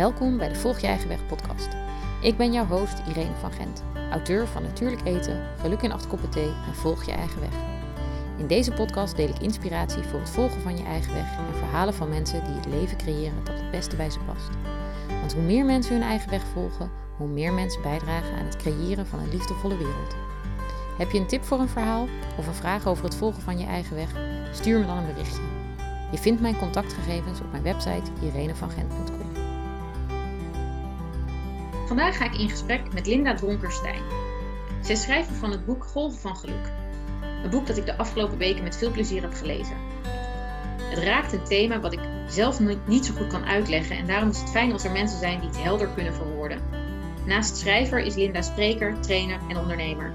Welkom bij de Volg je eigen weg podcast. Ik ben jouw host Irene van Gent, auteur van Natuurlijk eten, Geluk in acht koppen thee en Volg je eigen weg. In deze podcast deel ik inspiratie voor het volgen van je eigen weg en verhalen van mensen die het leven creëren dat het beste bij ze past. Want hoe meer mensen hun eigen weg volgen, hoe meer mensen bijdragen aan het creëren van een liefdevolle wereld. Heb je een tip voor een verhaal of een vraag over het volgen van je eigen weg? Stuur me dan een berichtje. Je vindt mijn contactgegevens op mijn website irenevangent.com. Vandaag ga ik in gesprek met Linda Dronkerstein. Zij is schrijver van het boek Golven van Geluk. Een boek dat ik de afgelopen weken met veel plezier heb gelezen. Het raakt een thema wat ik zelf niet zo goed kan uitleggen en daarom is het fijn als er mensen zijn die het helder kunnen verwoorden. Naast schrijver is Linda spreker, trainer en ondernemer.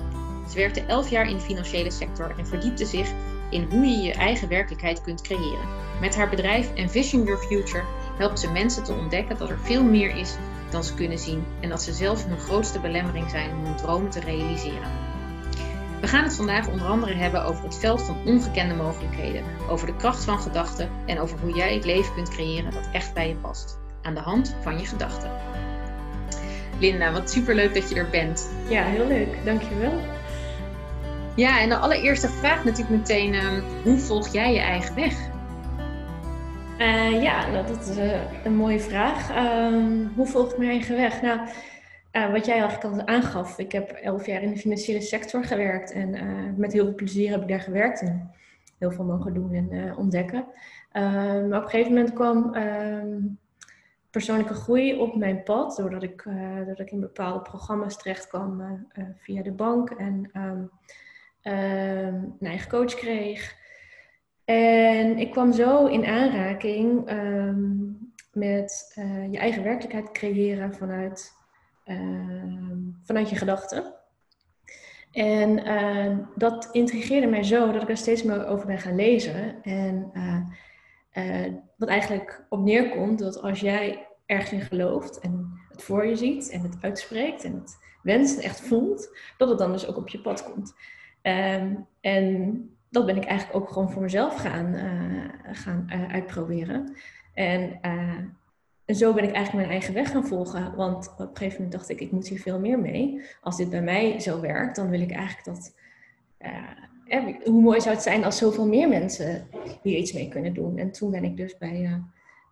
Ze werkte elf jaar in de financiële sector en verdiepte zich in hoe je je eigen werkelijkheid kunt creëren. Met haar bedrijf Envision Your Future helpt ze mensen te ontdekken dat er veel meer is dan ze kunnen zien en dat ze zelf hun grootste belemmering zijn om hun dromen te realiseren. We gaan het vandaag onder andere hebben over het veld van ongekende mogelijkheden, over de kracht van gedachten en over hoe jij het leven kunt creëren dat echt bij je past, aan de hand van je gedachten. Linda, wat superleuk dat je er bent. Ja, heel leuk. Dankjewel. Ja, en de allereerste vraag natuurlijk meteen, uh, hoe volg jij je eigen weg? Uh, ja, nou, dat is uh, een mooie vraag. Uh, hoe volg ik mijn eigen weg? Nou, uh, wat jij eigenlijk al aangaf, ik heb elf jaar in de financiële sector gewerkt en met heel veel plezier heb ik daar gewerkt en heel veel mogen doen en ontdekken. Ehm, maar op een gegeven moment kwam ehm, persoonlijke groei op mijn pad, doordat ik, doordat ik in bepaalde programma's terecht kwam via de bank en een eigen coach kreeg. En ik kwam zo in aanraking um, met uh, je eigen werkelijkheid creëren vanuit, uh, vanuit je gedachten. En uh, dat intrigeerde mij zo dat ik er steeds meer over ben gaan lezen. En eh, wat eigenlijk op neerkomt dat als jij ergens in gelooft en het voor je ziet en het uitspreekt en het wenst en echt voelt, dat het dan dus ook op je pad komt. En dat ben ik eigenlijk ook gewoon voor mezelf gaan, uh, gaan uh, uitproberen. En, uh, en zo ben ik eigenlijk mijn eigen weg gaan volgen. Want op een gegeven moment dacht ik, ik moet hier veel meer mee. Als dit bij mij zo werkt, dan wil ik eigenlijk dat... hoe mooi zou het zijn als zoveel meer mensen hier iets mee kunnen doen. En toen ben ik dus bij,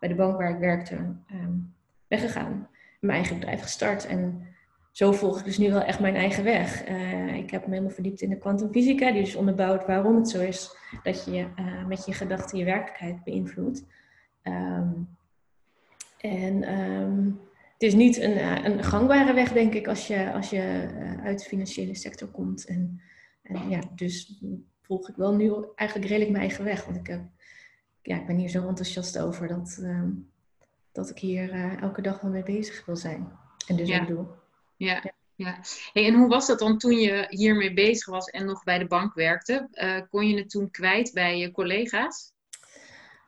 bij de bank waar ik werkte um, weggegaan. Mijn eigen bedrijf gestart. En zo volg ik dus nu wel echt mijn eigen weg. Uh, ik heb me helemaal verdiept in de kwantumfysica, die dus onderbouwt waarom het zo is dat je uh, met je gedachten je werkelijkheid beïnvloedt. Um, en um, het is niet een, uh, een, gangbare weg, denk ik, als je, als je uit de financiële sector komt. En, en, ja, dus volg ik wel nu eigenlijk redelijk mijn eigen weg. Want ik, heb, ja, ik ben hier zo enthousiast over dat, um, dat ik hier elke dag wel mee bezig wil zijn. En dus ja. ook doe. Ja, ja. Hey, en hoe was dat dan toen je hiermee bezig was en nog bij de bank werkte? Uh, kon je het toen kwijt bij je collega's?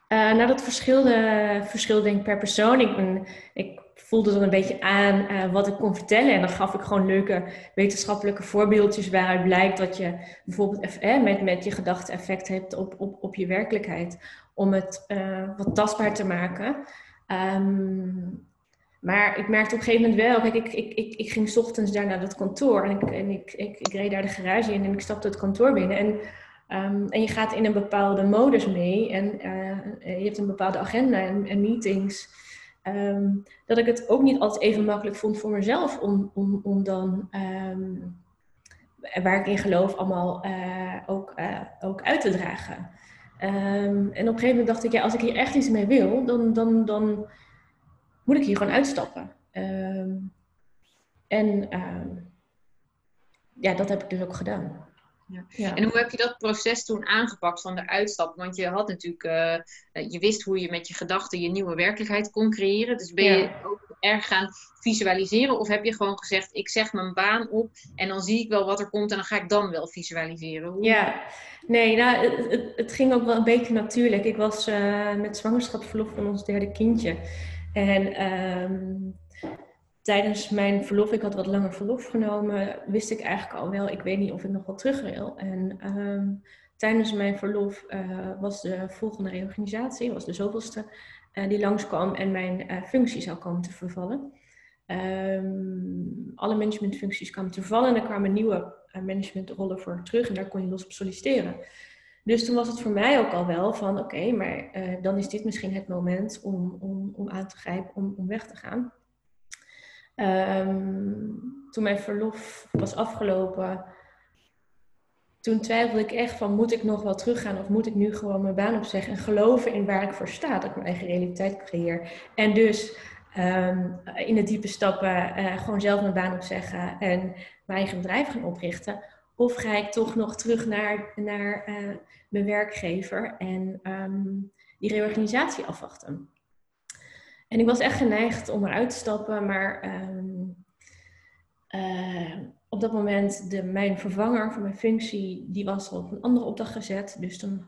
Uh, nou, dat verschilde, verschilde denk ik per persoon. Ik, ben, ik voelde dan een beetje aan uh, wat ik kon vertellen. En dan gaf ik gewoon leuke wetenschappelijke voorbeeldjes waaruit blijkt dat je bijvoorbeeld eh, met, met je gedachten effect hebt op, op, op je werkelijkheid. Om het wat tastbaar te maken. Um, maar ik merkte op een gegeven moment wel, kijk, ik, ik, ik, ik ging ochtends daar naar dat kantoor en, ik, en ik, ik, reed daar de garage in en ik stapte het kantoor binnen. En, um, en je gaat in een bepaalde modus mee en uh, je hebt een bepaalde agenda en, meetings. Um, dat ik het ook niet altijd even makkelijk vond voor mezelf om, om, om dan, um, waar ik in geloof, allemaal uh, ook, ook uit te dragen. en op een gegeven moment dacht ik, ja, als ik hier echt iets mee wil, dan, dan, dan moet ik hier gewoon uitstappen. Um, en um, ja, dat heb ik dus ook gedaan. Ja. Ja. En hoe heb je dat proces toen aangepakt van de uitstap? Want je had natuurlijk, uh, je wist hoe je met je gedachten je nieuwe werkelijkheid kon creëren. Dus ben je ook erg gaan visualiseren? Of heb je gewoon gezegd, ik zeg mijn baan op en dan zie ik wel wat er komt en dan ga ik dan wel visualiseren? Hoe... Ja, nee, nou, het, het, het, ging ook wel een beetje natuurlijk. Ik was uh, met zwangerschapsverlof van ons derde kindje. En um, tijdens mijn verlof, ik had wat langer verlof genomen, wist ik eigenlijk al wel, ik weet niet of ik nog wel terug wil. En um, tijdens mijn verlof uh, was de volgende reorganisatie, was de zoveelste. uh, die langskwam en mijn uh, functie zou komen te vervallen. Um, alle managementfuncties kwamen te vervallen en er kwamen nieuwe managementrollen voor terug en daar kon je los op solliciteren. Dus toen was het voor mij ook al wel van oké, maar dan is dit misschien het moment om, om, om aan te grijpen, om, om weg te gaan. Um, toen mijn verlof was afgelopen, toen twijfelde ik echt van moet ik nog wel teruggaan of moet ik nu gewoon mijn baan opzeggen en geloven in waar ik voor sta, dat ik mijn eigen realiteit creëer. En dus um, in de diepe stappen uh, gewoon zelf mijn baan opzeggen en mijn eigen bedrijf gaan oprichten. Of ga ik toch nog terug naar, naar uh, mijn werkgever en um, die reorganisatie afwachten. En ik was echt geneigd om eruit te stappen, maar um, uh, op dat moment de, mijn vervanger van mijn functie, die was al op een andere opdracht gezet. Dus dan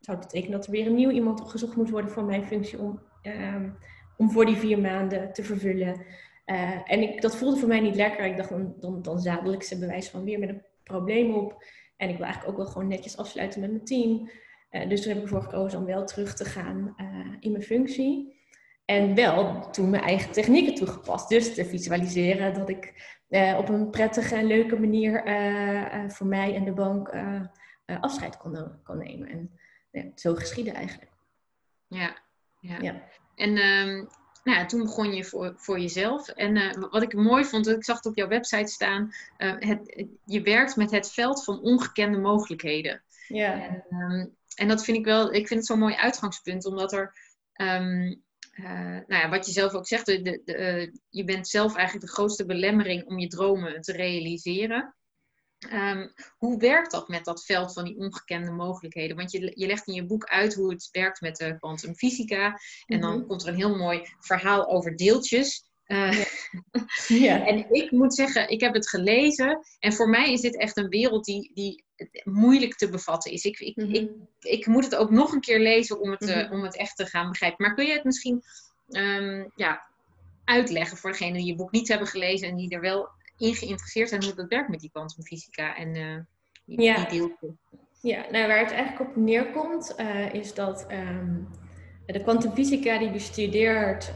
zou het betekenen dat er weer een nieuw iemand opgezocht moet worden voor mijn functie om, uh, om voor die vier maanden te vervullen. Uh, en ik, dat voelde voor mij niet lekker. Ik dacht, dan, dan, dan zadel ik ze bewijs van weer met een probleem op. En ik wil eigenlijk ook wel gewoon netjes afsluiten met mijn team. Uh, dus toen heb ik ervoor gekozen om wel terug te gaan uh, in mijn functie. En wel toen mijn eigen technieken toegepast. Dus te visualiseren dat ik uh, op een prettige en leuke manier voor mij en de bank afscheid kon, kon nemen. En zo geschiedde eigenlijk. Ja, ja. ja. En um, nou ja, toen begon je voor, voor jezelf. En wat ik mooi vond, ik zag het op jouw website staan, het, je werkt met het veld van ongekende mogelijkheden. Ja. En, um, en dat vind ik wel, ik vind het zo'n mooi uitgangspunt, omdat er um, uh, nou ja, wat je zelf ook zegt, de, de, je bent zelf eigenlijk de grootste belemmering om je dromen te realiseren. Um, hoe werkt dat met dat veld van die ongekende mogelijkheden? Want je, je legt in je boek uit hoe het werkt met de kwantumfysica. En dan mm-hmm. komt er een heel mooi verhaal over deeltjes. Uh, ja. en ik moet zeggen, ik heb het gelezen. En voor mij is dit echt een wereld die, die moeilijk te bevatten is. Ik, ik, mm -hmm. ik, ik, moet het ook nog een keer lezen om het, mm -hmm. uh, om het echt te gaan begrijpen. Maar kun je het misschien um, ja, uitleggen voor degenen die je boek niet hebben gelezen en die er wel in geïnteresseerd zijn hoe dat werkt met die kwantumfysica en uh, die, ja. die deeltjes? Ja, nou, waar het eigenlijk op neerkomt uh, is dat um, de kwantumfysica die bestudeert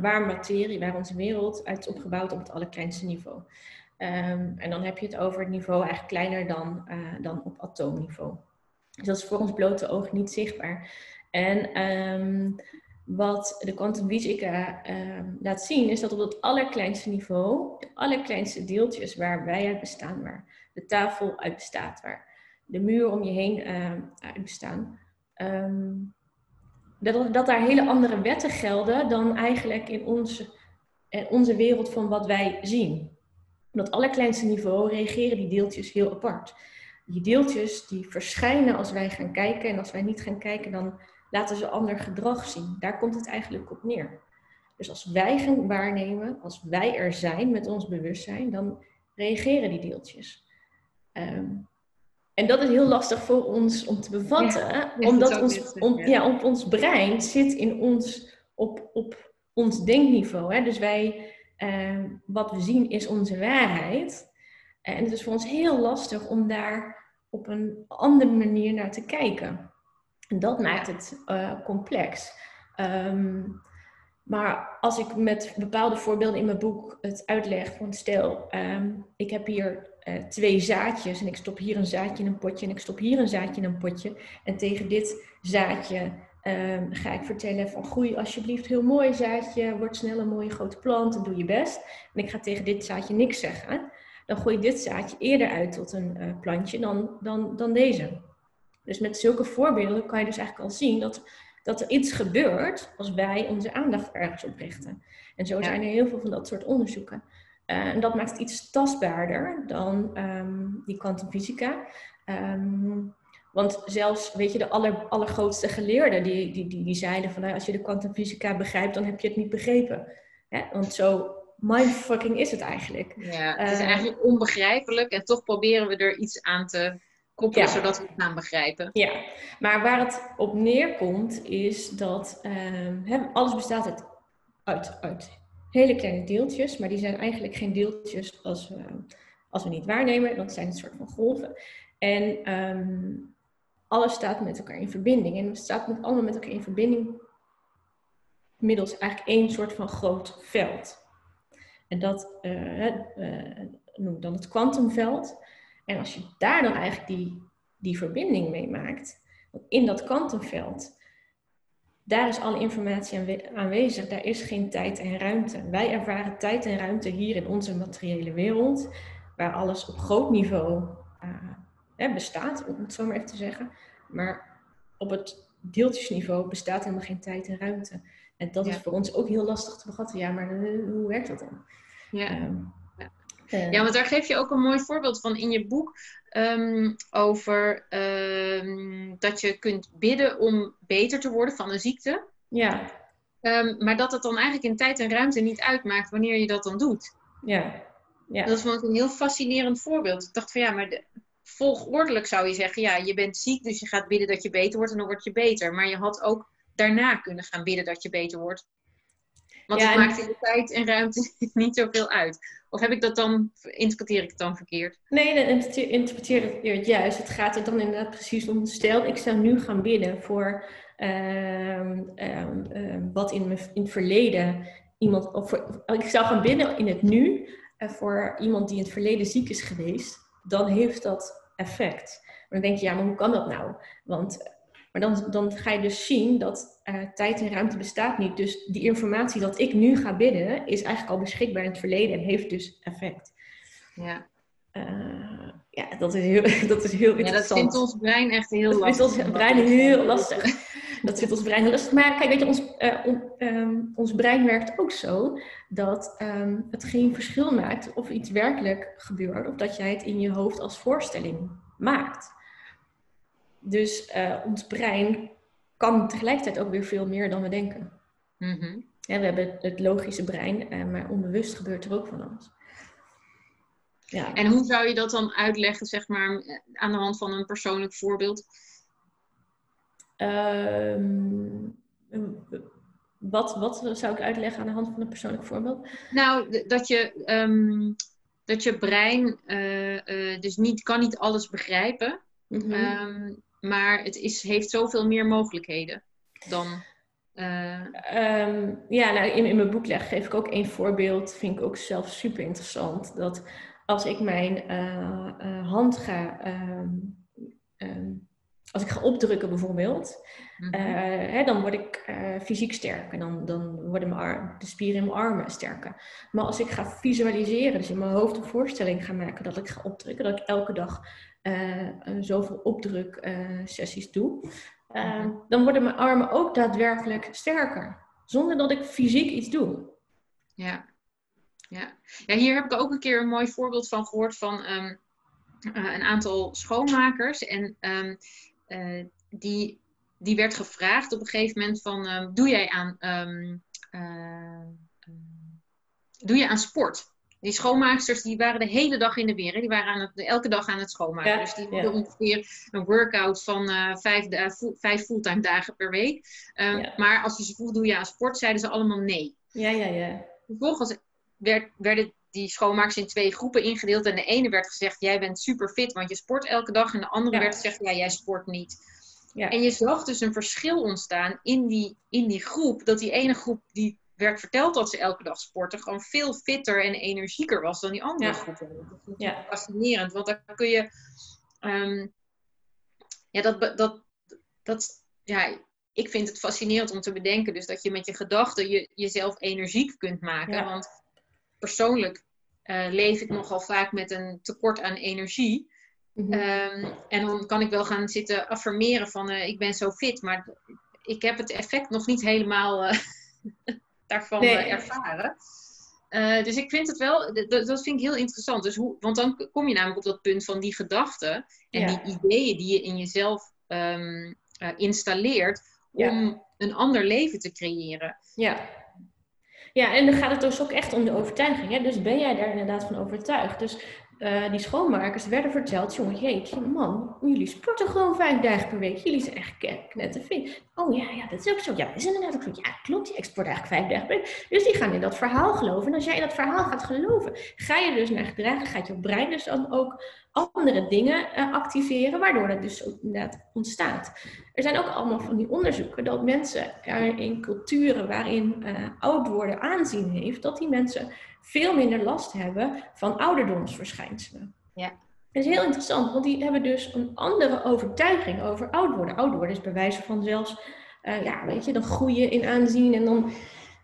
waar materie, waar onze wereld uit is opgebouwd op het allerkleinste niveau. Um, en dan heb je het over het niveau eigenlijk kleiner dan, dan op atoomniveau. Dus dat is voor ons blote oog niet zichtbaar. En um, wat de kwantumfysica um, laat zien, is dat op het allerkleinste niveau, de allerkleinste deeltjes waar wij uit bestaan, waar de tafel uit bestaat, waar de muur om je heen uh, uit bestaan, dat, dat daar hele andere wetten gelden dan eigenlijk in onze, in onze wereld van wat wij zien. Op dat allerkleinste niveau reageren die deeltjes heel apart. Die deeltjes die verschijnen als wij gaan kijken en als wij niet gaan kijken, dan laten ze ander gedrag zien. Daar komt het eigenlijk op neer. Dus als wij gaan waarnemen, als wij er zijn met ons bewustzijn, dan reageren die deeltjes. Um, en dat is heel lastig voor ons om te bevatten, ja, omdat ons, om, ja, op ons brein zit in ons, op, op ons denkniveau. Hè? Dus wij, uh, wat we zien is onze waarheid. En het is voor ons heel lastig om daar op een andere manier naar te kijken. En dat maakt het uh, complex. Um, maar als ik met bepaalde voorbeelden in mijn boek het uitleg van stel, um, ik heb hier uh, twee zaadjes en ik stop hier een zaadje in een potje en ik stop hier een zaadje in een potje. En tegen dit zaadje um, ga ik vertellen van groei alsjeblieft heel mooi zaadje, word snel een mooie grote plant en doe je best. En ik ga tegen dit zaadje niks zeggen. Dan gooi ik dit zaadje eerder uit tot een uh, plantje dan, dan, dan deze. Dus met zulke voorbeelden kan je dus eigenlijk al zien dat, dat er iets gebeurt als wij onze aandacht ergens op richten. En zo zijn er heel veel van dat soort onderzoeken. Uh, en dat maakt het iets tastbaarder dan um, die kwantumfysica. Um, want zelfs, weet je, de aller, allergrootste geleerden, die, die, die, die zeiden van, nou, als je de kwantumfysica begrijpt, dan heb je het niet begrepen. Hè? Want zo mindfucking is het eigenlijk. Ja, het is uh, eigenlijk onbegrijpelijk en toch proberen we er iets aan te koppelen, ja. zodat we het gaan begrijpen. Ja, maar waar het op neerkomt, is dat uh, alles bestaat uit, uit, uit hele kleine deeltjes, maar die zijn eigenlijk geen deeltjes als we, als we niet waarnemen. Dat zijn een soort van golven. En um, alles staat met elkaar in verbinding. En het staat met allemaal met elkaar in verbinding middels eigenlijk één soort van groot veld. En dat uh, uh, noem ik dan het kwantumveld. En als je daar dan eigenlijk die, die verbinding mee maakt, in dat kwantumveld, daar is alle informatie aanwezig. Daar is geen tijd en ruimte. Wij ervaren tijd en ruimte hier in onze materiële wereld, waar alles op groot niveau uh, bestaat, om het zo maar even te zeggen. Maar op het deeltjesniveau bestaat helemaal geen tijd en ruimte. En dat is voor ons ook heel lastig te bevatten. Ja, maar uh, hoe werkt dat dan? Ja. Um, ja, want daar geef je ook een mooi voorbeeld van in je boek. Um, over um, dat je kunt bidden om beter te worden van een ziekte. Ja. Um, maar dat het dan eigenlijk in tijd en ruimte niet uitmaakt wanneer je dat dan doet. Ja. ja. Dat vond ik een heel fascinerend voorbeeld. Ik dacht van ja, maar de, volgordelijk zou je zeggen, ja, je bent ziek, dus je gaat bidden dat je beter wordt en dan word je beter. Maar je had ook daarna kunnen gaan bidden dat je beter wordt. Want ja, het maakt in de tijd en ruimte niet zoveel uit. Of heb ik dat dan, interpreteer ik het dan verkeerd? Nee, dan interpreteer je het juist. Het gaat er dan inderdaad precies om. Stel, ik zou nu gaan bidden voor uh, uh, wat in, mijn, in het verleden iemand. Of voor, ik zou gaan bidden in het nu uh, voor iemand die in het verleden ziek is geweest. Dan heeft dat effect. Maar dan denk je, ja, maar hoe kan dat nou? Want maar dan, dan ga je dus zien dat uh, tijd en ruimte bestaat niet. Dus die informatie dat ik nu ga bidden, is eigenlijk al beschikbaar in het verleden en heeft dus effect. Ja. Uh, ja, dat is heel, dat is heel interessant. Ja, dat vindt ons brein echt heel dat lastig. Dat vindt ons brein heel lastig. dat vindt ons brein heel lastig. Maar kijk, weet je, ons, uh, on, um, ons brein werkt ook zo dat um, het geen verschil maakt of iets werkelijk gebeurt of dat jij het in je hoofd als voorstelling maakt. Dus uh, ons brein kan tegelijkertijd ook weer veel meer dan we denken. Mm -hmm. ja, we hebben het logische brein, uh, maar onbewust gebeurt er ook van alles. Ja. En hoe zou je dat dan uitleggen, zeg maar, aan de hand van een persoonlijk voorbeeld? Um, wat, wat zou ik uitleggen aan de hand van een persoonlijk voorbeeld? Nou, dat je, um, dat je brein uh, dus niet, kan niet alles begrijpen. Mm -hmm. um, maar het is, heeft zoveel meer mogelijkheden dan. Uh... Um, ja, nou, in, in mijn boek leg, geef ik ook één voorbeeld. Vind ik ook zelf super interessant. Dat als ik mijn uh, uh, hand ga. Um, um, als ik ga opdrukken bijvoorbeeld, mm -hmm. hè, dan word ik fysiek sterker. Dan, dan worden mijn arm, de spieren in mijn armen sterker. Maar als ik ga visualiseren, dus in mijn hoofd een voorstelling ga maken dat ik ga opdrukken, dat ik elke dag uh, zoveel opdruksessies uh, doe, uh, dan worden mijn armen ook daadwerkelijk sterker. Zonder dat ik fysiek iets doe. Ja. Ja. ja, hier heb ik ook een keer een mooi voorbeeld van gehoord van um, een aantal schoonmakers. En um, die, die werd gevraagd op een gegeven moment van, um, doe jij aan, doe je aan sport? Die schoonmaaksters die waren de hele dag in de weer. Hè? Die waren aan het, elke dag aan het schoonmaken. Ja, dus die hadden ja. ongeveer een workout van uh, vijf, uh, vijf fulltime dagen per week. Um, ja. Maar als je ze vroeg, doe je aan sport, zeiden ze allemaal nee. Ja, ja, ja. Vervolgens werd, werden die schoonmakers in twee groepen ingedeeld. En de ene werd gezegd, jij bent super fit, want je sport elke dag. En de andere werd gezegd, ja, jij sport niet. Ja. En je zag dus een verschil ontstaan in die, in die groep. Dat die ene groep die werd verteld dat ze elke dag sporten, gewoon veel fitter en energieker was dan die andere ja. groepen. Dat is ja. fascinerend, want dan kun je. Um, ja, dat, dat, dat, ja, ik vind het fascinerend om te bedenken, dus dat je met je gedachten je, jezelf energiek kunt maken. Ja. Want persoonlijk uh, leef ik nogal vaak met een tekort aan energie. Mm -hmm. um, en dan kan ik wel gaan zitten affirmeren van uh, ik ben zo fit, maar ik heb het effect nog niet helemaal. Uh, daarvan nee. ervaren. Uh, dus ik vind het wel, dat, vind ik heel interessant. Dus hoe, want dan kom je namelijk op dat punt van die gedachten en ja. die ideeën die je in jezelf um, uh, installeert om ja. een ander leven te creëren. Ja. Ja, en dan gaat het dus ook echt om de overtuiging. Hè? Dus ben jij daar inderdaad van overtuigd? Dus uh, die schoonmakers werden verteld, jongen, jeetje, man, jullie sporten gewoon vijf dagen per week. Jullie zijn echt knetterfit. Oh ja, ja, dat is ook zo. Ja, dat is inderdaad ook zo. Ja, klopt, die export eigenlijk vijf dagen per week. Dus die gaan in dat verhaal geloven. En als jij in dat verhaal gaat geloven, ga je dus naar gedragen, gaat je brein dus dan ook andere dingen uh, activeren, waardoor dat dus ook inderdaad ontstaat. Er zijn ook allemaal van die onderzoeken dat mensen in culturen waarin oud worden aanzien heeft, dat die mensen veel minder last hebben van ouderdomsverschijnselen. Ja. Dat is heel interessant, want die hebben dus een andere overtuiging over oud worden. Oud worden is bij wijze van zelfs, uh, ja, weet je, dan groei je in aanzien en dan,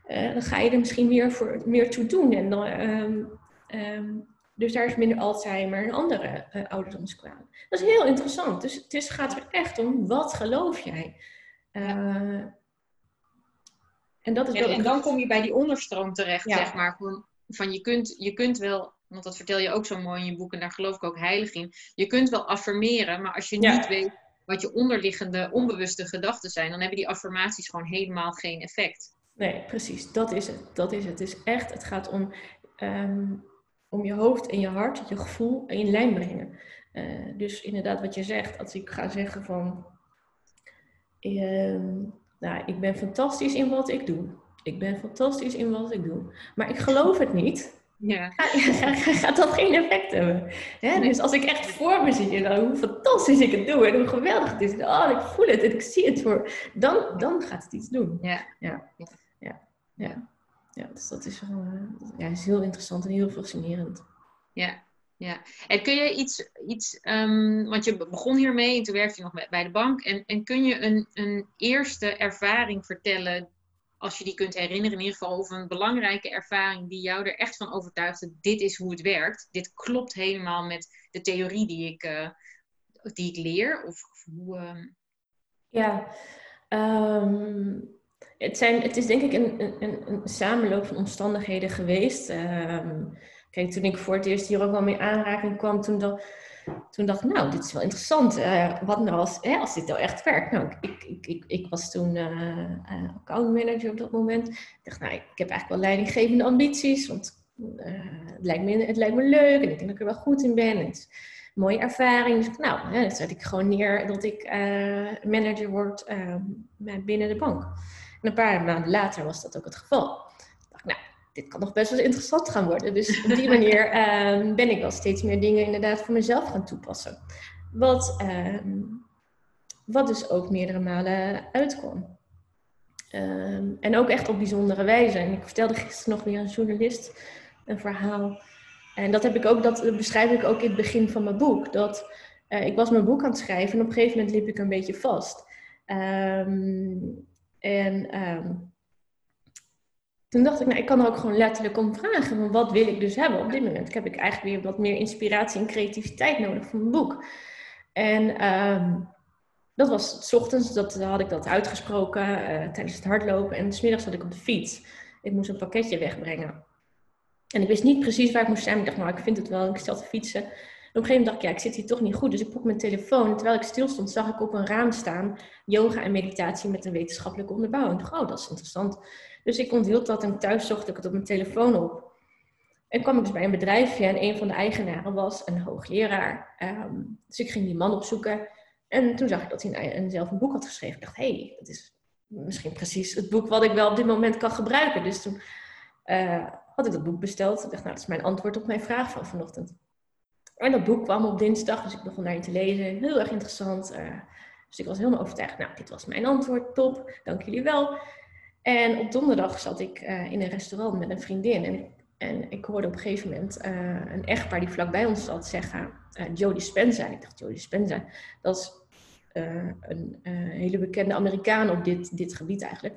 dan ga je er misschien meer, voor, meer toe doen. En dan, um, um, dus daar is minder Alzheimer en andere uh, ouderdomskwamen. Dat is heel interessant. Dus het is, gaat er echt om, wat geloof jij? En, dat is ja, en dan kom je bij die onderstroom terecht, ja. zeg maar. Van, van je, kunt, je kunt wel, want dat vertel je ook zo mooi in je boek, en daar geloof ik ook heilig in. Je kunt wel affirmeren, maar als je niet weet wat je onderliggende onbewuste gedachten zijn, dan hebben die affirmaties gewoon helemaal geen effect. Nee, precies. Dat is het. Dat is het. Het is echt, het gaat om um, om je hoofd en je hart, je gevoel in lijn brengen. Uh, dus inderdaad, wat je zegt, als ik ga zeggen van, uh, nou, ik ben fantastisch in wat ik doe. Ik ben fantastisch in wat ik doe. Maar ik geloof het niet. Ja. Gaat dat geen effect hebben? Hè? Dus als ik echt voor me zie dan, hoe fantastisch ik het doe en hoe geweldig het is, oh, ik voel het en ik zie het voor, dan, dan gaat het iets doen. Ja. Ja. ja. ja. Ja, dus dat is, wel, uh, ja, is heel interessant en heel fascinerend. Ja, ja. En kun je iets, iets um, want je begon hiermee en toen werkte je nog bij de bank. En, en kun je een, een eerste ervaring vertellen, als je die kunt herinneren in ieder geval, of een belangrijke ervaring die jou er echt van overtuigde, dit is hoe het werkt. Dit klopt helemaal met de theorie die ik, uh, die ik leer? Of, of hoe... Um... Ja, um, het, zijn, het is denk ik een, een, een samenloop van omstandigheden geweest. Um, toen ik voor het eerst hier ook wel mee aanraking kwam, toen, toen dacht ik, nou, dit is wel interessant. Uh, wat nou als, hè, als dit nou echt werkt? Nou, ik, ik, ik, ik was toen account manager op dat moment. Ik dacht, nou, ik heb eigenlijk wel leidinggevende ambities, want het, lijkt me, het lijkt me leuk en ik denk dat ik er wel goed in ben. Mooie ervaring. Dus nou, hè, dan zet ik gewoon neer dat ik manager word ehm, binnen de bank. En een paar maanden later was dat ook het geval. Dit kan nog best wel interessant gaan worden. Dus op die manier uh, ben ik wel steeds meer dingen inderdaad voor mezelf gaan toepassen. Wat, uh, wat dus ook meerdere malen uitkwam. Um, en ook echt op bijzondere wijze. En ik vertelde gisteren nog weer een journalist een verhaal. En dat, heb ik ook, dat beschrijf ik ook in het begin van mijn boek. Dat uh, ik was mijn boek aan het schrijven en op een gegeven moment liep ik een beetje vast. En toen dacht ik, nou, ik kan er ook gewoon letterlijk om vragen. Maar wat wil ik dus hebben op dit moment? Heb ik eigenlijk weer wat meer inspiratie en creativiteit nodig voor mijn boek. En um, dat was s ochtends, dat had ik dat uitgesproken uh, tijdens het hardlopen. En smiddags zat ik op de fiets. Ik moest een pakketje wegbrengen. En ik wist niet precies waar ik moest zijn. Ik dacht, nou, ik vind het wel. Ik stel te fietsen op een gegeven moment dacht ik, ja, ik zit hier toch niet goed. Dus ik pak mijn telefoon. En terwijl ik stil stond, zag ik op een raam staan yoga en meditatie met een wetenschappelijke onderbouwing. Ik dacht, oh, dat is interessant. Dus ik onthield dat en thuis zocht ik het op mijn telefoon op. En kwam ik dus bij een bedrijfje en een van de eigenaren was een hoogleraar. Um, dus ik ging die man opzoeken. En toen zag ik dat hij een, zelf een boek had geschreven. Ik dacht, hé, hey, dat is misschien precies het boek wat ik wel op dit moment kan gebruiken. Dus toen uh, had ik dat boek besteld. Ik dacht, nou, dat is mijn antwoord op mijn vraag van vanochtend. En dat boek kwam op dinsdag, dus ik begon daarin te lezen. Heel erg interessant. Uh, dus ik was helemaal overtuigd. Nou, dit was mijn antwoord. Top, dank jullie wel. En op donderdag zat ik uh, in een restaurant met een vriendin. En, en ik hoorde op een gegeven moment uh, een echtpaar die vlakbij ons zat zeggen... Jodie Spenza. En ik dacht, Jodie Spenza, dat is een hele bekende Amerikaan op dit, dit gebied eigenlijk.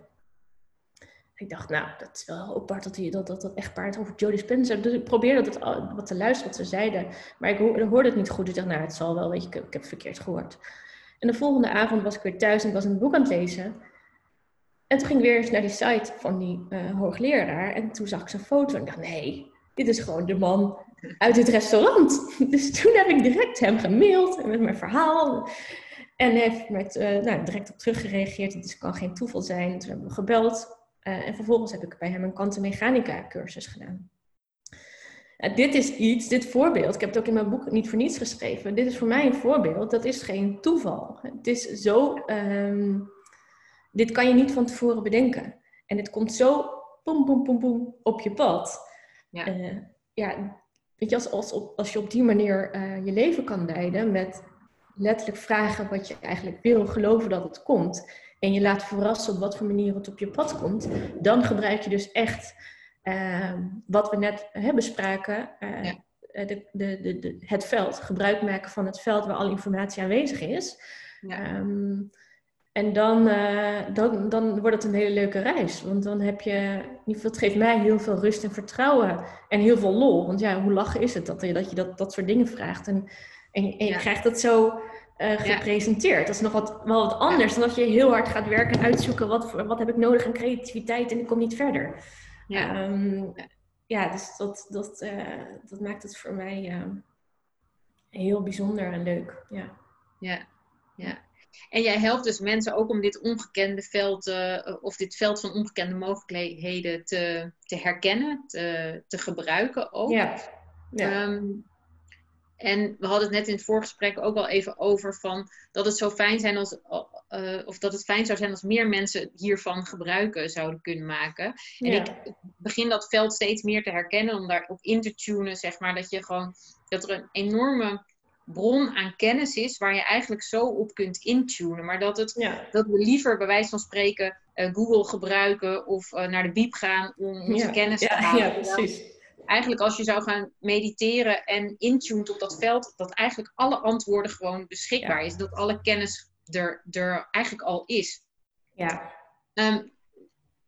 Ik dacht, nou, dat is wel apart dat, dat, dat, dat echtpaar het over Jodie Spencer. Dus ik probeerde dat, wat te luisteren wat ze zeiden. Maar ik hoorde het niet goed. Dus ik dacht, nou, het zal wel, weet je, ik, heb het verkeerd gehoord. En de volgende avond was ik weer thuis en ik was een boek aan het lezen. En toen ging ik weer eens naar die site van die uh, hoogleraar. En toen zag ik zijn foto en ik dacht, nee, dit is gewoon de man uit het restaurant. Dus toen heb ik direct hem gemaild met mijn verhaal. En hij heeft met, uh, nou, direct op teruggereageerd. Het kan geen toeval zijn. Toen hebben we gebeld. Uh, en vervolgens heb ik bij hem een kantenmechanica cursus gedaan. Uh, dit is iets, dit voorbeeld, ik heb het ook in mijn boek niet voor niets geschreven. Dit is voor mij een voorbeeld, dat is geen toeval. Het is zo, um, dit kan je niet van tevoren bedenken. En het komt zo, boem, boem, boem, boem, op je pad. Ja. Uh, ja, weet je, als, als, als je op die manier eh, je leven kan leiden met letterlijk vragen wat je eigenlijk wil, geloven dat het komt. En je laat verrassen op wat voor manier het op je pad komt. Dan gebruik je dus echt ehm, wat we net hebben bespraken. Uh, de, de, de, het veld. Gebruik maken van het veld waar alle informatie aanwezig is. Ja. Ehm, en dan, uh, dan, dan wordt het een hele leuke reis. Want dan heb je, in ieder geval, het geeft mij heel veel rust en vertrouwen. En heel veel lol. Want ja, hoe lachen is het dat je dat, je dat, dat soort dingen vraagt. En, en, je krijgt dat zo uh, gepresenteerd. Dat is nog wat, wel wat anders dan dat je heel hard gaat werken en uitzoeken. Wat, wat heb ik nodig aan creativiteit en ik kom niet verder. Ja, um, ja dus dat, dat, uh, dat maakt het voor mij heel bijzonder en leuk. Ja. Ja, ja. En jij helpt dus mensen ook om dit ongekende veld, uh, of dit veld van ongekende mogelijkheden te, te herkennen, te, te gebruiken ook. Ja. ja. Um, en we hadden het net in het voorgesprek ook al even over van dat het zo fijn zijn als, uh, of dat het fijn zou zijn als meer mensen hiervan gebruiken zouden kunnen maken. En ik begin dat veld steeds meer te herkennen, om daarop in te tunen, zeg maar, dat je gewoon, dat er een enorme bron aan kennis is waar je eigenlijk zo op kunt intunen. Maar dat, het, dat we liever bij wijze van spreken uh, Google gebruiken of uh, naar de biep gaan om onze kennis te halen. Ja, precies. Eigenlijk als je zou gaan mediteren en intunen op dat veld, dat eigenlijk alle antwoorden gewoon beschikbaar is. Dat alle kennis er, er eigenlijk al is. Ja. Um,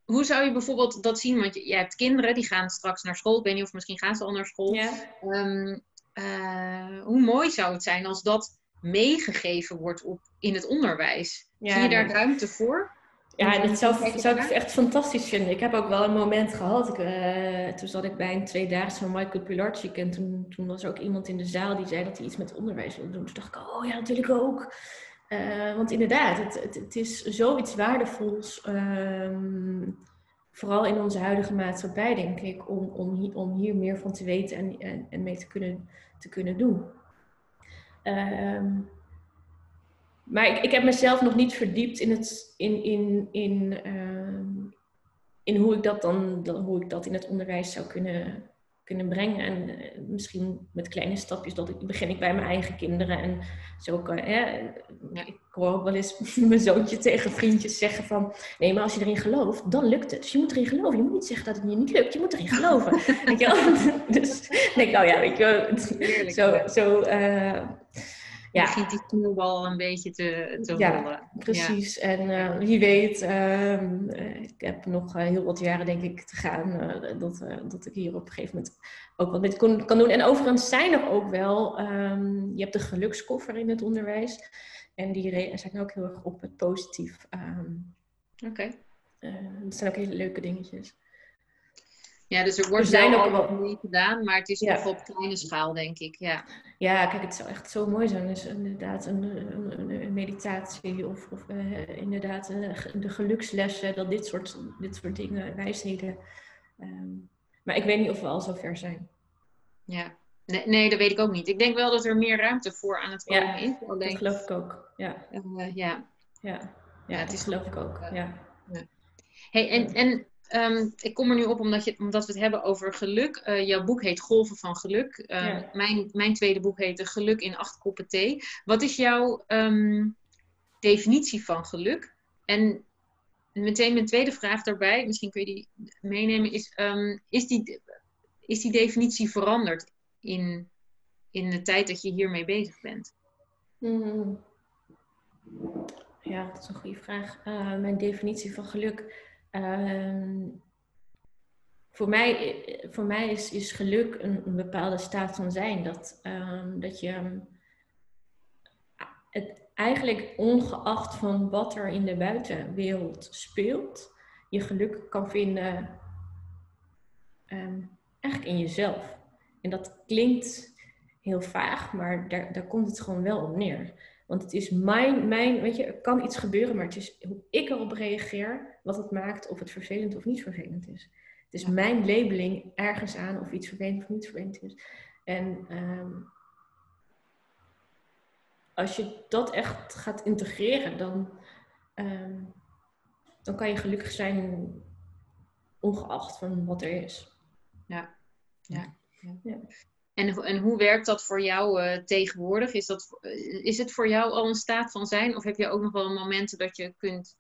hoe zou je bijvoorbeeld dat zien? Want je, je, hebt kinderen die gaan straks naar school. Ik weet niet of misschien gaan ze al naar school. Ja. Um, uh, hoe mooi zou het zijn als dat meegegeven wordt op, in het onderwijs? Zie je daar ruimte voor? Ja, dat zou, zou ik echt fantastisch vinden. Ik heb ook wel een moment gehad. Ik, uh, toen zat ik bij een tweedaagse van Michael Pilarczyk. En toen, toen was er ook iemand in de zaal die zei dat hij iets met onderwijs wilde doen. Toen dacht ik, oh ja, natuurlijk ook. Uh, want inderdaad, het, het, het, is zoiets waardevols. Uh, vooral in onze huidige maatschappij, denk ik, om, om, hier, om hier meer van te weten en, en, en mee te kunnen te kunnen doen. Ehm, maar ik, ik heb mezelf nog niet verdiept in, het, in, in, in, ehm, in hoe, ik dat dan, hoe ik dat in het onderwijs zou kunnen, kunnen brengen. En uh, misschien met kleine stapjes, dat ik, begin ik bij mijn eigen kinderen. En zo kan, hè, ik hoor ook wel eens mijn zoontje tegen vriendjes zeggen van... Nee, maar als je erin gelooft, dan lukt het. Dus je moet erin geloven. Je moet niet zeggen dat het je niet lukt. Je moet erin geloven. weet je wel? dus denk nou ja, weet je Zo, zo uh, ja. begint die sneeuwbal een beetje te, te ja, rollen. Precies. En uh, wie weet, uh, ik heb nog heel wat jaren denk ik te gaan, dat, dat ik hier op een gegeven moment ook wat kon, kan doen. En overigens zijn er ook wel, um, je hebt de gelukskoffer in het onderwijs. En die zijn ook heel erg op het positief. Um, Oké. Okay. dat zijn ook hele leuke dingetjes. Ja, dus er wordt er zijn ook wat mee gedaan, maar het is ja. nog op kleine schaal, denk ik. Ja, ja kijk, het zou echt zo mooi zijn. Dus inderdaad een, een, een meditatie of, of uh, inderdaad uh, de gelukslessen, dat dit soort, dit soort dingen, wijsheden. Um, maar ik weet niet of we al zo ver zijn. Ja, nee, nee, dat weet ik ook niet. Ik denk wel dat er meer ruimte voor aan het komen ja, is. dat geloof ik ook. Ja, uh, ja. ja. ja, het is geloof ik ook. Ja. Hey, en, en Um, ik kom er nu op omdat, je, omdat we het hebben over geluk. Uh, jouw boek heet Golven van Geluk. Uh, mijn, mijn tweede boek heet Geluk in acht koppen thee. Wat is jouw um, definitie van geluk? En meteen mijn tweede vraag daarbij, misschien kun je die meenemen, is, um, is, die, is die definitie veranderd in, in de tijd dat je hiermee bezig bent? Mm. Ja, dat is een goede vraag. Uh, mijn definitie van geluk Ehm, voor mij, voor mij is, is geluk een, bepaalde staat van zijn. Dat, um, dat je ehm, het eigenlijk ongeacht van wat er in de buitenwereld speelt, je geluk kan vinden eigenlijk in jezelf. En dat klinkt heel vaag, maar daar, daar komt het gewoon wel op neer. Want het is mijn, mijn, weet je, er kan iets gebeuren, maar het is hoe ik erop reageer, wat het maakt of het vervelend of niet vervelend is. Het is mijn labeling ergens aan of iets vervelend of niet vervelend is. En um, als je dat echt gaat integreren, dan, um, dan kan je gelukkig zijn ongeacht van wat er is. Ja, ja. ja. ja. En, en hoe werkt dat voor jou uh, tegenwoordig? Is, dat, is het voor jou al een staat van zijn? Of heb je ook nog wel momenten dat je kunt,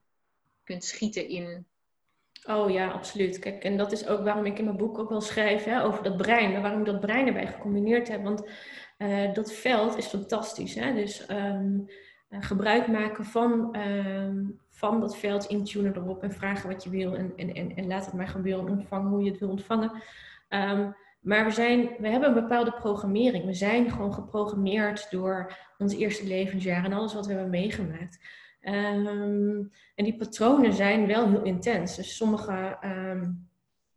kunt schieten in Oh ja, absoluut. Kijk, en dat is ook waarom ik in mijn boek ook wel schrijf hè, over dat brein. Waarom ik dat brein erbij gecombineerd heb. Want uh, dat veld is fantastisch. Hè? Dus um, gebruik maken van, um, van dat veld, intunen erop en vragen wat je wil. En, en, en, en laat het maar gebeuren en ontvangen hoe je het wil ontvangen. Um, maar we, zijn, we hebben een bepaalde programmering. We zijn gewoon geprogrammeerd door ons eerste levensjaar en alles wat we hebben meegemaakt. Um, en die patronen zijn wel heel intens. Dus sommige, um,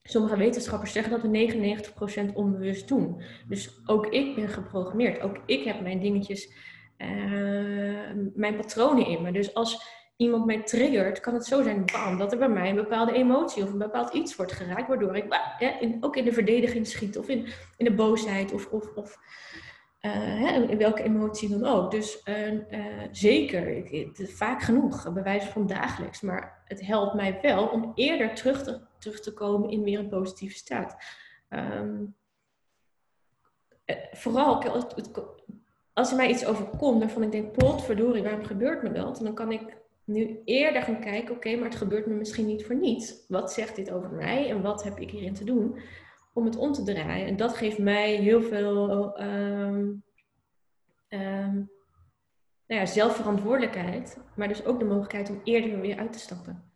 sommige wetenschappers zeggen dat we 99% onbewust doen. Dus ook ik ben geprogrammeerd. Ook ik heb mijn dingetjes, uh, mijn patronen in me. Dus als iemand mij triggert, kan het zo zijn dat er bij mij een bepaalde emotie of een bepaald iets wordt geraakt, waardoor ik in, ook in de verdediging schiet of in, in de boosheid of, of, of uh, hè, in welke emotie dan ook. Dus uh, uh, zeker, ik, vaak genoeg, bij wijze van dagelijks. Maar het helpt mij wel om eerder terug te, terug te komen in meer een positieve staat. Um, vooral als er mij iets overkomt waarvan ik denk, potverdorie, waarom gebeurt me dat? En dan kan ik nu eerder gaan kijken, oké, okay, maar het gebeurt me misschien niet voor niets. Wat zegt dit over mij en wat heb ik hierin te doen? om het om te draaien. En dat geeft mij heel veel um, um, nou ja, zelfverantwoordelijkheid, maar dus ook de mogelijkheid om eerder weer uit te stappen.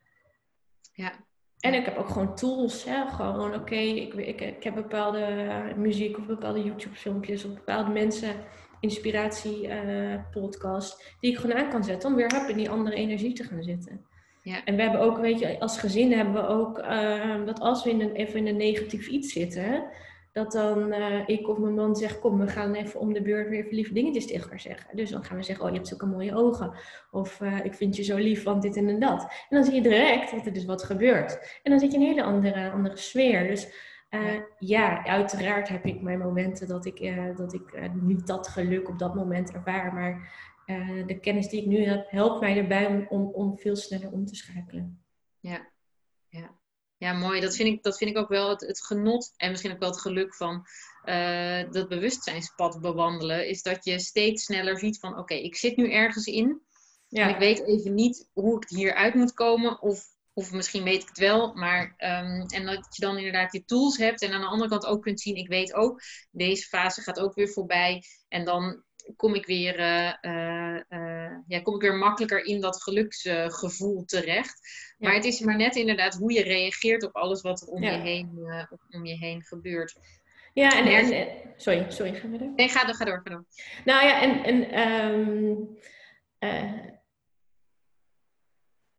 Ja. En ik heb ook gewoon tools, hè? gewoon oké, okay, ik, ik, ik heb bepaalde muziek of bepaalde YouTube-filmpjes of bepaalde mensen, inspiratie, uh, podcast, die ik gewoon aan kan zetten om weer in die andere energie te gaan zitten. Ja. En we hebben ook, weet je, als gezin hebben we ook uh, dat als we in een, even in een negatief iets zitten, dat dan uh, ik of mijn man zegt, kom, we gaan even om de beurt weer even lieve dingetjes tegen elkaar zeggen. Dus dan gaan we zeggen, oh, je hebt zulke mooie ogen. Of uh, ik vind je zo lief, want dit en, dat. En dan zie je direct dat er dus wat gebeurt. En dan zit je in een hele andere, andere sfeer. Dus uh, ja, uiteraard heb ik mijn momenten dat ik, dat ik niet dat geluk op dat moment ervaar. Maar de kennis die ik nu heb, helpt mij erbij om, om veel sneller om te schakelen. Ja, ja. ja mooi. Dat vind, ik, dat vind ik ook wel het, het genot en misschien ook wel het geluk van dat bewustzijnspad bewandelen. Is dat je steeds sneller ziet van oké, ik zit nu ergens in. Ja. En ik weet even niet hoe ik hieruit moet komen. Of, of misschien weet ik het wel. Maar, um, en dat je dan inderdaad die tools hebt. En aan de andere kant ook kunt zien, ik weet ook, deze fase gaat ook weer voorbij. En dan kom ik weer, uh, uh, ja, kom ik weer makkelijker in dat geluksgevoel terecht. Ja. Maar het is maar net inderdaad hoe je reageert op alles wat er om, ja. je, heen, om je heen gebeurt. Ja, en, en, en sorry, sorry, ga verder. Nee, ga door, ga door, ga door. Nou ja, en, en, um,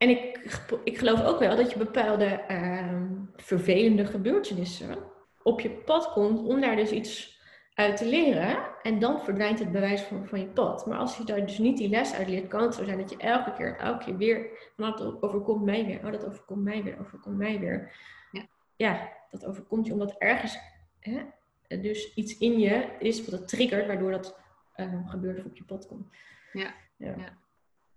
en ik, ik geloof ook wel dat je bepaalde uh, vervelende gebeurtenissen op je pad komt om daar dus iets uit te leren. En dan verdwijnt het bewijs van, van je pad. Maar als je daar dus niet die les uit leert, kan het zo zijn dat je elke keer, elke keer weer, nou, dat overkomt mij weer, oh, dat overkomt mij weer, overkomt mij weer. Ja, ja dat overkomt je omdat ergens hè, dus iets in je is wat het triggert, waardoor dat uh, gebeurt of op je pad komt. ja. ja. ja.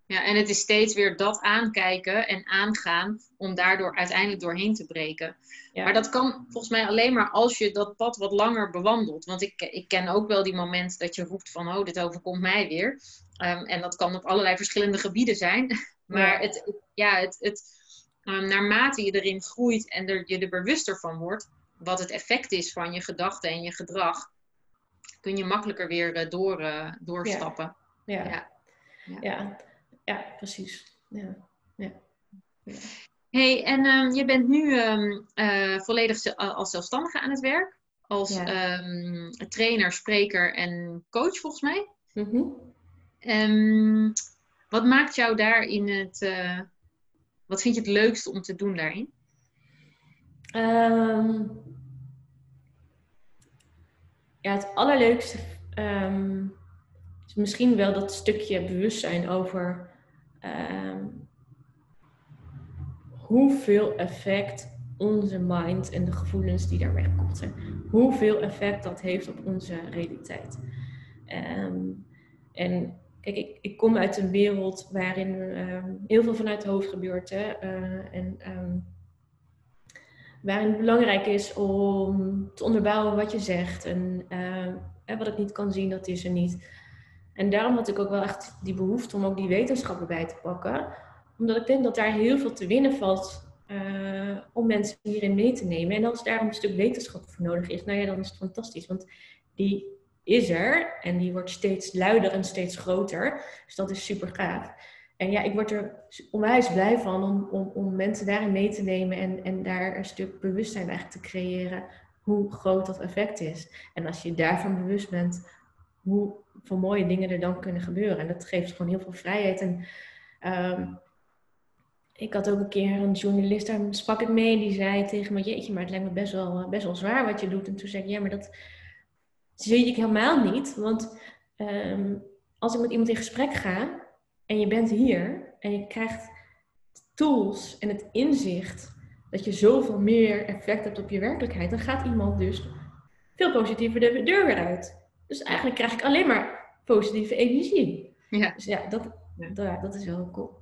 Ja, en het is steeds weer dat aankijken en aangaan om daardoor uiteindelijk doorheen te breken. Ja. Maar dat kan volgens mij alleen maar als je dat pad wat langer bewandelt. Want ik, ik ken ook wel die momenten dat je roept van, oh, dit overkomt mij weer. Um, en dat kan op allerlei verschillende gebieden zijn. Maar ja. het, ja, het, het, um, naarmate je erin groeit en er, je er bewuster van wordt, wat het effect is van je gedachten en je gedrag, kun je makkelijker weer uh, door, uh, doorstappen. ja. ja. ja ja, precies. Ja. Ja. Hey, en um, je bent nu um, uh, volledig als zelfstandige aan het werk. Als ja. um, trainer, spreker en coach volgens mij. Mm -hmm. wat maakt jou daarin het... Uh, wat vind je het leukste om te doen daarin? ja, het allerleukste is misschien wel dat stukje bewustzijn over um, hoeveel effect onze mind en de gevoelens die daar wegkomt hoeveel effect dat heeft op onze realiteit. Um, en kijk, ik, ik, kom uit een wereld waarin um, heel veel vanuit het hoofd gebeurt. Hè? Uh, en waarin het belangrijk is om te onderbouwen wat je zegt. En wat ik niet kan zien, dat is er niet. En daarom had ik ook wel echt die behoefte om ook die wetenschappen bij te pakken. Omdat ik denk dat daar heel veel te winnen valt uh, om mensen hierin mee te nemen. En als daar een stuk wetenschap voor nodig is, nou ja, dan is het fantastisch. Want die is er en die wordt steeds luider en steeds groter. Dus dat is super gaaf. En ja, ik word er onwijs blij van om, om, om mensen daarin mee te nemen en, en daar een stuk bewustzijn eigenlijk te creëren hoe groot dat effect is. En als je daarvan bewust bent, hoe voor mooie dingen er dan kunnen gebeuren. En dat geeft gewoon heel veel vrijheid. En ehm, ik had ook een keer een journalist, daar sprak ik mee, die zei tegen me, jeetje, maar het lijkt me best wel, best wel zwaar wat je doet. En toen zei ik, ja, maar dat zie ik helemaal niet. Want ehm, als ik met iemand in gesprek ga en je bent hier en je krijgt tools en het inzicht dat je zoveel meer effect hebt op je werkelijkheid, dan gaat iemand dus veel positiever de deur weer uit. Dus eigenlijk krijg ik alleen maar positieve energie. Ja. Dus ja, dat, dat, dat is wel cool.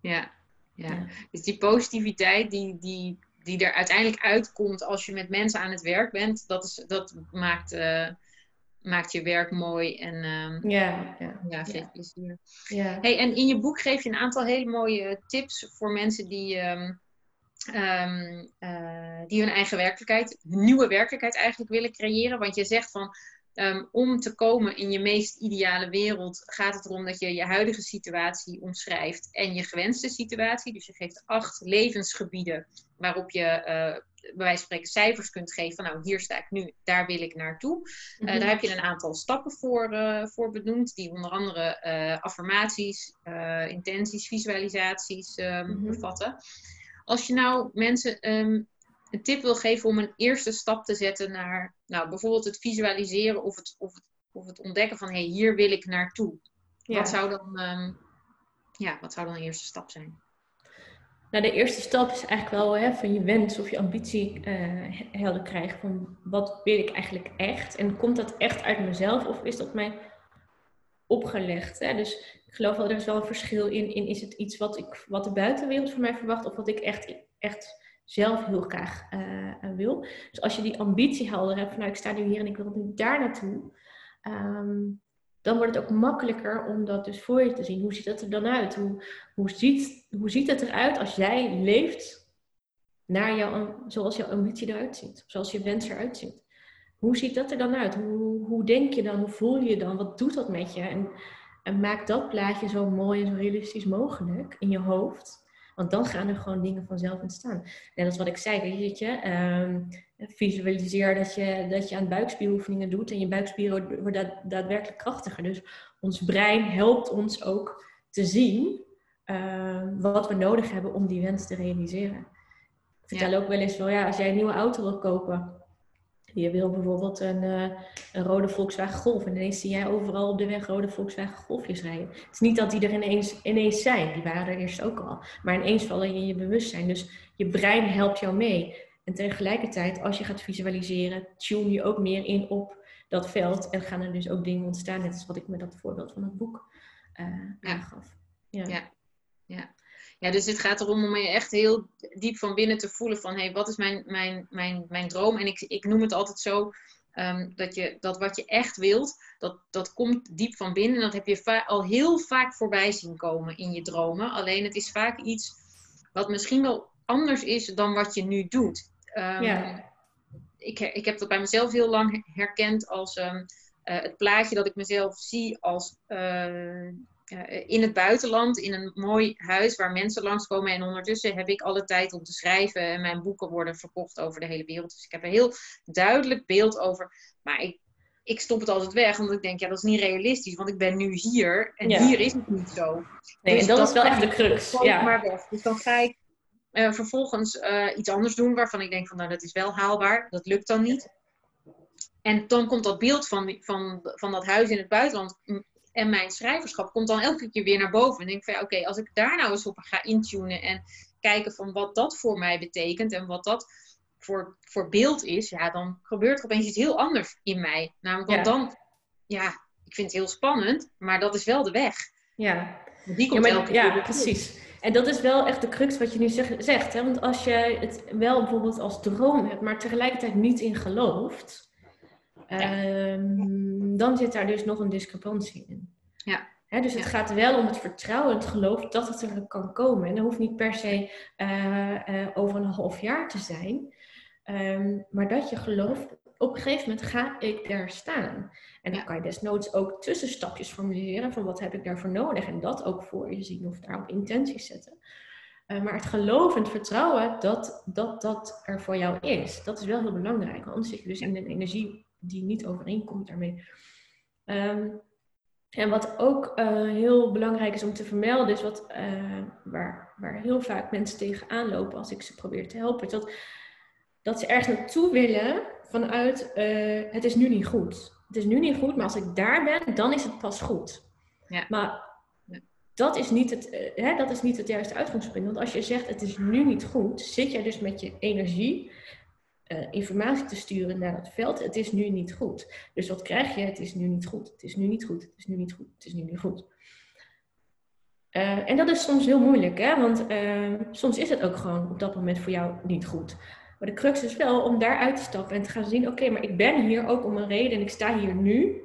Ja, ja. Dus die positiviteit die, die, die er uiteindelijk uitkomt als je met mensen aan het werk bent, dat, is, dat maakt, uh, maakt je werk mooi en uh, ja, ja, ja, ja. plezier. Ja. Hey, en in je boek geef je een aantal hele mooie tips voor mensen die, um, um, uh, die hun eigen werkelijkheid, hun nieuwe werkelijkheid eigenlijk willen creëren. Want je zegt van Um, om te komen in je meest ideale wereld gaat het erom dat je je huidige situatie omschrijft en je gewenste situatie. Dus je geeft acht levensgebieden waarop je uh, bij wijze van spreken cijfers kunt geven van nou hier sta ik nu, daar wil ik naartoe. Uh, Daar heb je een aantal stappen voor, uh, voor benoemd, die onder andere affirmaties, intenties, visualisaties um, mm -hmm. bevatten. Als je nou mensen um, een tip wil geven om een eerste stap te zetten naar nou, bijvoorbeeld het visualiseren of het, of het, of het ontdekken van hé, hey, hier wil ik naartoe. Wat, zou dan, um, ja, wat zou dan een eerste stap zijn? Nou, de eerste stap is eigenlijk wel hè, van je wens of je ambitie uh, helder krijgen. Van wat wil ik eigenlijk echt? En komt dat echt uit mezelf of is dat mij opgelegd? Hè? Dus ik geloof wel, er is wel een verschil in, in is het iets wat, ik, wat de buitenwereld van mij verwacht of wat ik echt, echt zelf heel graag uh, wil. Dus als je die ambitie helder hebt, van nou ik sta nu hier en ik wil nu daar naartoe, um, dan wordt het ook makkelijker om dat dus voor je te zien. Hoe ziet dat er dan uit? Hoe, hoe, ziet, hoe ziet het eruit als jij leeft naar jouw, zoals jouw ambitie eruit ziet? Zoals je wens eruit ziet? Hoe ziet dat er dan uit? Hoe, hoe denk je dan? Hoe voel je je dan? Wat doet dat met je? En, en maak dat plaatje zo mooi en zo realistisch mogelijk in je hoofd. Want dan gaan er gewoon dingen vanzelf ontstaan. Net als wat ik zei, weet je, um, visualiseer dat je, dat je aan buikspieroefeningen doet en je buikspieren worden daadwerkelijk krachtiger. Dus ons brein helpt ons ook te zien uh, wat we nodig hebben om die wens te realiseren. Ik vertel ook wel eens wel, ja, als jij een nieuwe auto wil kopen, je wil bijvoorbeeld een, uh, een rode Volkswagen Golf. En ineens zie jij overal op de weg rode Volkswagen Golfjes rijden. Het is niet dat die er ineens, ineens zijn. Die waren er eerst ook al. Maar ineens vallen in je bewustzijn. Dus je brein helpt jou mee. En tegelijkertijd, als je gaat visualiseren, tune je ook meer in op dat veld. En gaan er dus ook dingen ontstaan. Net als wat ik met dat voorbeeld van het boek uh, aangaf. Ja. ja. ja. Ja, dus het gaat erom om je echt heel diep van binnen te voelen van hé, hey, wat is mijn, mijn, mijn, mijn droom? En ik, ik noem het altijd zo um, dat, je, dat wat je echt wilt, dat, dat komt diep van binnen. En dat heb je al heel vaak voorbij zien komen in je dromen. Alleen het is vaak iets wat misschien wel anders is dan wat je nu doet. Um, ja. ik, ik heb dat bij mezelf heel lang herkend als um, uh, het plaatje dat ik mezelf zie als uh, uh, in het buitenland, in een mooi huis waar mensen langskomen. En ondertussen heb ik alle tijd om te schrijven. En mijn boeken worden verkocht over de hele wereld. Dus ik heb een heel duidelijk beeld over. Maar ik, ik stop het altijd weg, omdat ik denk, ja, dat is niet realistisch. Want ik ben nu hier en hier is het niet zo. Nee, dus en dat, is wel echt de crux. Ja. Maar weg. Dus dan ga ik uh, vervolgens uh, iets anders doen waarvan ik denk van, nou, dat is wel haalbaar. Dat lukt dan niet. En dan komt dat beeld van, van, van dat huis in het buitenland en mijn schrijverschap komt dan elke keer weer naar boven. En denk van ja, oké, als ik daar nou eens op ga intunen en kijken van wat dat voor mij betekent en wat dat voor, voor beeld is, ja, dan gebeurt er opeens iets heel anders in mij. Namelijk, want dan, ja, ik vind het heel spannend, maar dat is wel de weg. Ja, die komt ja, maar, ja precies. En dat is wel echt de crux wat je nu zegt. zegt hè? Want als je het wel bijvoorbeeld als droom hebt, maar tegelijkertijd niet in gelooft, ehm, dan zit daar dus nog een discrepantie in. Ja. dus het gaat wel om het vertrouwen, het geloof dat het er kan komen. En dat hoeft niet per se eh, eh, over een half jaar te zijn. Ehm, maar dat je gelooft, op een gegeven moment ga ik daar staan. En dan kan je desnoods ook tussenstapjes formuleren van wat heb ik daarvoor nodig. En dat ook voor je zien of daarop intenties zetten. Uh, maar het geloof en het vertrouwen dat, dat dat er voor jou is, dat is wel heel belangrijk. Want anders zit je dus in een energie die niet overeenkomt daarmee. Ehm, en wat ook uh, heel belangrijk is om te vermelden, is wat, uh, waar, waar heel vaak mensen tegenaan lopen als ik ze probeer te helpen, is dat, dat ze ergens naartoe willen vanuit het is nu niet goed. Het is nu niet goed, maar als ik daar ben, dan is het pas goed. Ja. Maar dat is, niet het, hè, dat is niet het juiste uitgangspunt. Want als je zegt het is nu niet goed, zit jij dus met je energie uh, informatie te sturen naar het veld. Het is nu niet goed. Dus wat krijg je? Het is nu niet goed. Het is nu niet goed. Het is nu niet goed. Het is nu niet goed. Uh, en dat is soms heel moeilijk, hè? want uh, soms is het ook gewoon op dat moment voor jou niet goed. Maar de crux is wel om daaruit te stappen en te gaan zien: oké, maar ik ben hier ook om een reden en ik sta hier nu.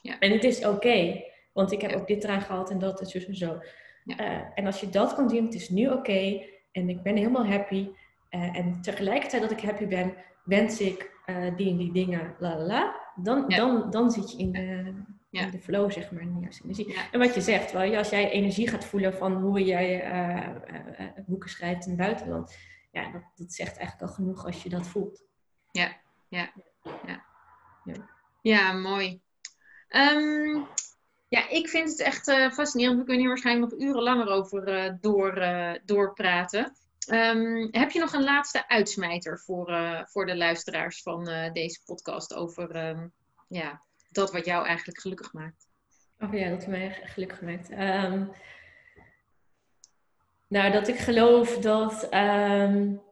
Ja. En het is oké, want ik heb ook dit eraan gehad en dat en zo en zo. Ja. en als je dat kan zien, het is nu oké en ik ben helemaal happy. Uh, en tegelijkertijd dat ik happy ben, wens ik uh, die en die dingen, la la la. Dan, Ja. dan, dan zit je in de, Ja. in de flow, zeg maar, in de juiste energie. Ja. En wat je zegt, wel, ja, als jij energie gaat voelen van hoe jij eh, eh, eh, boeken schrijft in het buitenland, ja, dat, dat zegt eigenlijk al genoeg als je dat voelt. Ja, mooi. Ehm, ja, ik vind het echt eh, fascinerend. We kunnen hier waarschijnlijk nog urenlang erover eh, door, eh, doorpraten. Ehm, heb je nog een laatste uitsmijter voor, eh, voor de luisteraars van eh, deze podcast over ehm, ja, dat wat jou eigenlijk gelukkig maakt? Oh ja, dat mij gelukkig gemaakt. Ehm, nou, dat ik geloof dat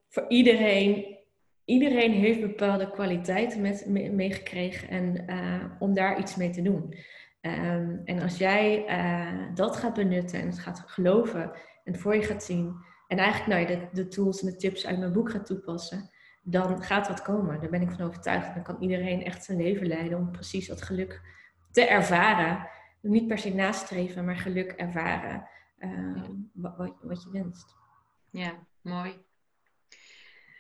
voor iedereen, iedereen heeft bepaalde kwaliteiten met, me- meegekregen en eh, om daar iets mee te doen. En als jij dat gaat benutten en het gaat geloven en voor je gaat zien en eigenlijk nou, ja, de, de tools en de tips uit mijn boek gaat toepassen, dan gaat dat komen. Daar ben ik van overtuigd. Dan kan iedereen echt zijn leven leiden om precies dat geluk te ervaren. Niet per se nastreven, maar geluk ervaren. eh, wat, wat, wat je wenst. Ja, mooi.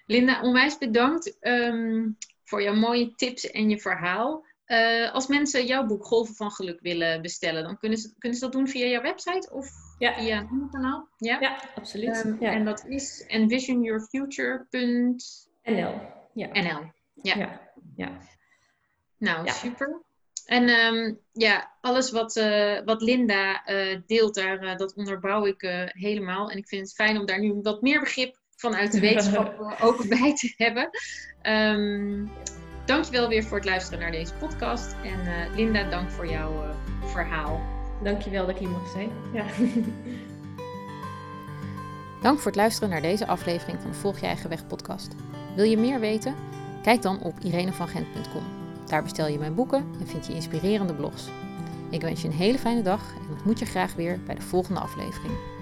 Linda, onwijs bedankt ehm, voor jouw mooie tips en je verhaal. Eh, als mensen jouw boek Golven van Geluk willen bestellen, dan kunnen ze, kunnen ze dat doen via jouw website of Ja, via een ander kanaal? Ja. ja absoluut. Ehm, ja. En dat is envisionyourfuture.nl. NL. Ja. Ja. Ja. Ja. Nou, Ja. super. En ehm, ja, alles wat, eh, wat Linda eh, deelt, daar, eh, dat onderbouw ik eh, helemaal. En ik vind het fijn om daar nu wat meer begrip vanuit de wetenschap ook bij te hebben. Ehm dankjewel weer voor het luisteren naar deze podcast. En eh, Linda, dank voor jouw eh, verhaal. Dankjewel dat ik hier mocht zijn. Ja. Dank voor het luisteren naar deze aflevering van de Volg je eigen weg podcast. Wil je meer weten? Kijk dan op irenevangent.com. Daar bestel je mijn boeken en vind je inspirerende blogs. Ik wens je een hele fijne dag en ontmoet je graag weer bij de volgende aflevering.